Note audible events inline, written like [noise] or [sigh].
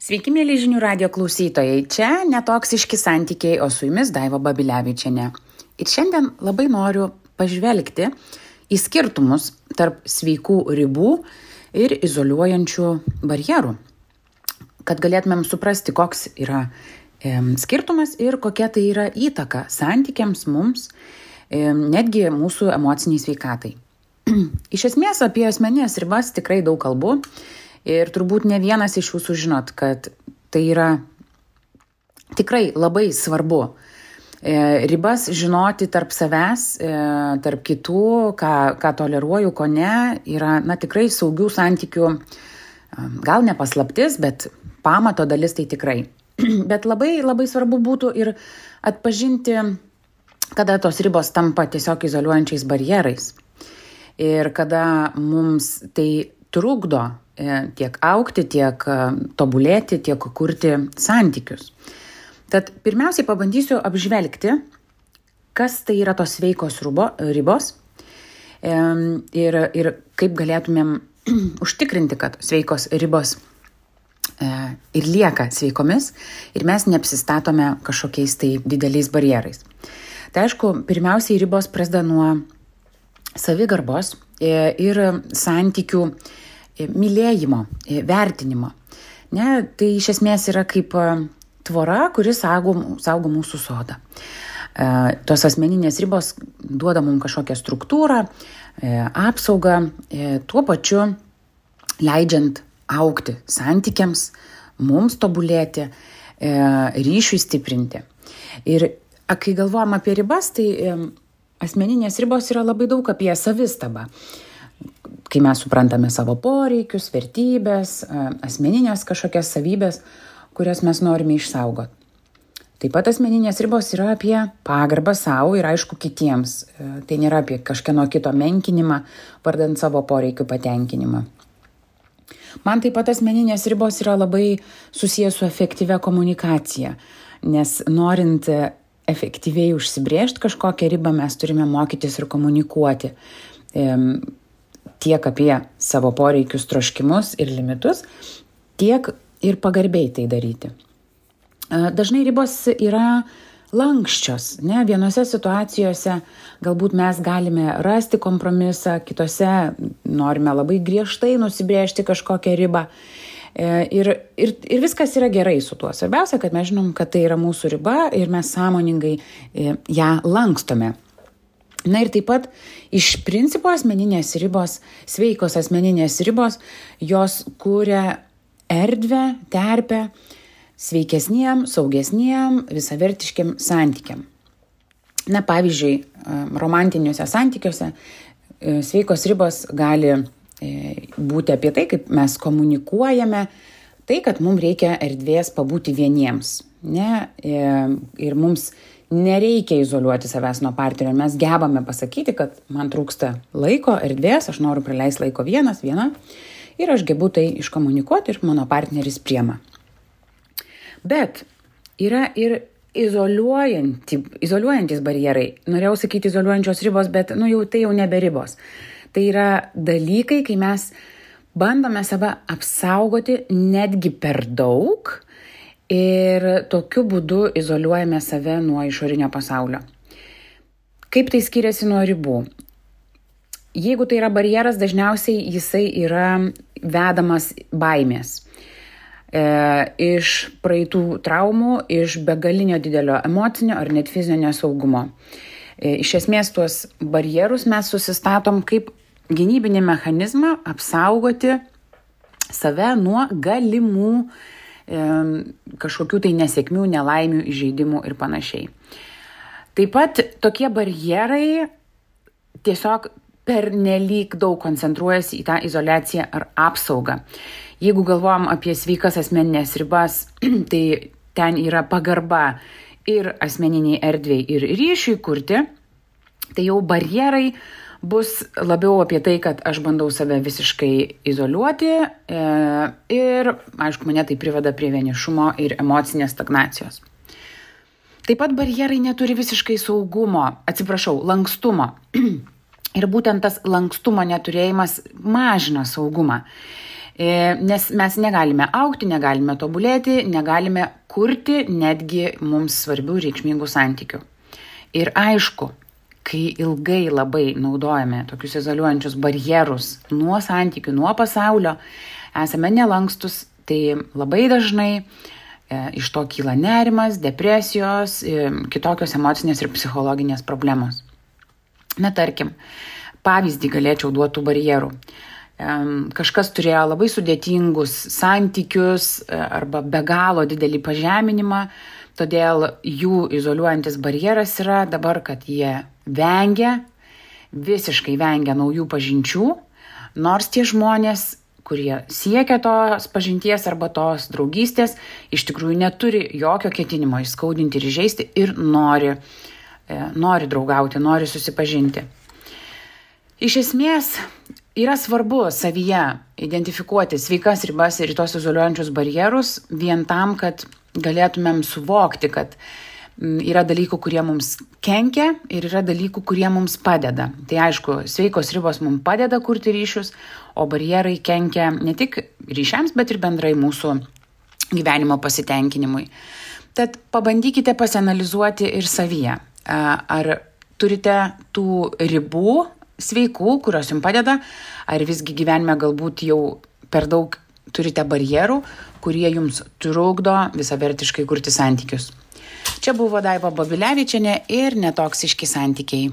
Sveiki, mėly žinių radio klausytojai. Čia netoksiški santykiai, o su jumis Daiva Babilevičiane. Ir šiandien labai noriu pažvelgti į skirtumus tarp sveikų ribų ir izoliuojančių barjerų. Kad galėtumėm suprasti, koks yra e, skirtumas ir kokia tai yra įtaka santykiams mums, e, netgi mūsų emociniai sveikatai. [clears throat] Iš esmės apie asmenės ribas tikrai daug kalbu Ir turbūt ne vienas iš jūsų žinot, kad tai yra tikrai labai svarbu. E, ribas žinoti tarp savęs, e, tarp kitų, ką, ką toleruoju, ko ne, yra na, tikrai saugių santykių, e, gal ne paslaptis, bet pamato dalis tai tikrai. [clears throat] bet labai labai svarbu būtų ir atpažinti, kada tos ribos tampa tiesiog izoliuojančiais barjerais. Ir kada mums tai trukdo tiek aukti, tiek e, tobulėti, tiek kurti santykius. Tad pirmiausiai pabandysiu apžvelgti, kas tai yra tos sveikos rubo, ribos e, ir, ir kaip galėtumėm [clears throat] užtikrinti, kad sveikos ribos ir lieka sveikomis ir mes neapsistatome kažkokiais tai dideliais barjerais. Tai aišku, pirmiausiai ribos prasideda nuo savigarbos ir santykių E, mylėjimo, e, vertinimo. Ne, tai iš esmės yra kaip e, tvora, kuris saugo, saugo mūsų sodą. E, tos asmeninės ribos duoda mums kažkokią struktūrą, e, apsaugą, e, tuo pačiu leidžiant aukti santykiams, mums tobulėti, e, ryšiui stiprinti. Ir kai galvojam apie ribas, tai e, asmeninės ribos yra labai daug apie savistabą. E, kai mes suprantame savo poreikius, vertybės, asmeninės kažkokias savybės, kurias mes norime išsaugoti. Taip pat asmeninės ribos yra apie pagarbą savo ir aišku kitiems. E, tai nėra apie kažkieno kito menkinimą, vardant savo poreikių patenkinimą. Man taip pat asmeninės ribos yra labai susijęs su efektyvia komunikacija, nes norint efektyviai užsibriežti kažkokią ribą mes turime mokytis ir komunikuoti tiek apie savo poreikius, troškimus ir limitus, tiek ir pagarbiai tai daryti. Dažnai ribos yra lankščios, ne, vienose situacijose galbūt mes galime rasti kompromisą, kitose norime labai griežtai nusibriežti kažkokią ribą. E, ir, ir, ir viskas yra gerai su tuo. Svarbiausia, kad mes žinom, kad tai yra mūsų riba ir mes sąmoningai e, ją lankstome. Na ir taip pat iš principo asmeninės ribos, sveikos asmeninės ribos, jos kūrė erdvę, terpę sveikesniem, saugesniem, visavertiškiam santykiam. Na pavyzdžiui, romantiniuose santykiuose e, sveikos ribos gali e, būti apie tai, kaip mes komunikuojame, tai, kad mums reikia erdvės pabūti vieniems. Ne? E, ir mums nereikia izoliuoti savęs nuo partnerio. Mes gebame pasakyti, kad man trūksta laiko, erdvės, aš noriu praleisti laiko vienas, viena ir aš gebu tai iškomunikuoti ir mano partneris priema. Bet yra ir izoliuojanti, izoliuojantis barjerai. Norėjau sakyti izoliuojančios ribos, bet nu jau tai jau nebe ribos. Tai yra dalykai, kai mes bandome save apsaugoti netgi per daug, ir tokiu būdu izoliuojame save nuo išorinio pasaulio. Kaip tai skiriasi nuo ribų? Jeigu tai yra barjeras, dažniausiai jisai yra vedamas baimės. E, iš praeitų traumų, iš begalinio didelio emocinio ar net fizinio nesaugumo. E, iš esmės tuos barjerus mes susistatom kaip gynybinį mechanizmą apsaugoti save nuo galimų kažkokių tai nesėkmių, nelaimių, įžeidimų ir panašiai. Taip pat tokie barjerai tiesiog per nelik daug koncentruojasi į tą izolaciją ar apsaugą. Jeigu galvojam apie sveikas asmeninės ribas, [clears throat] tai ten yra pagarba ir asmeniniai erdvėjai, ir ryšiui kurti, tai jau barjerai bus labiau apie tai, kad aš bandau save visiškai izoliuoti e, ir, aišku, mane tai priveda prie vienišumo ir emocinės stagnacijos. Taip pat barjerai neturi visiškai saugumo, atsiprašau, lankstumo. [clears throat] ir būtent tas lankstumo neturėjimas mažina saugumą. E, nes mes negalime aukti, negalime tobulėti, negalime kurti netgi mums svarbių reikšmingų santykių. Ir aišku, kai ilgai labai naudojame tokius izoliuojančius barjerus nuo santykių, nuo pasaulio, esame nelankstus, tai labai dažnai e, iš to kyla nerimas, depresijos, e, kitokios emocinės ir psichologinės problemos. Na tarkim, pavyzdį galėčiau duoti barjerų. Kažkas turėjo labai sudėtingus santykius e, arba be galo didelį pažeminimą, todėl jų izoliuojantis barjeras yra dabar, kad jie vengia, visiškai vengia naujų pažinčių, nors tie žmonės, kurie siekia tos pažinties arba tos draugystės, iš tikrųjų neturi jokio ketinimo įskaudinti ir žaisti ir nori, e, nori draugauti, nori susipažinti. Iš esmės, yra svarbu savyje identifikuoti sveikas ribas ir tos izoliuojančius barjerus vien tam, kad galėtumėm suvokti, kad mm, yra dalykų, kurie mums kenkia ir yra dalykų, kurie mums padeda. Tai aišku, sveikos ribos mums padeda kurti ryšius, o barjerai kenkia ne tik ryšiams, bet ir bendrai mūsų gyvenimo pasitenkinimui. Tad pabandykite pasianalizuoti ir savyje. Ar turite tų ribų sveikų, kurios jums padeda, ar visgi gyvenime galbūt jau per daug turite barjerų, kurie jums trukdo visavertiškai kurti santykius. Čia buvo Daiva Babilevičiane ir netoksiški santykiai.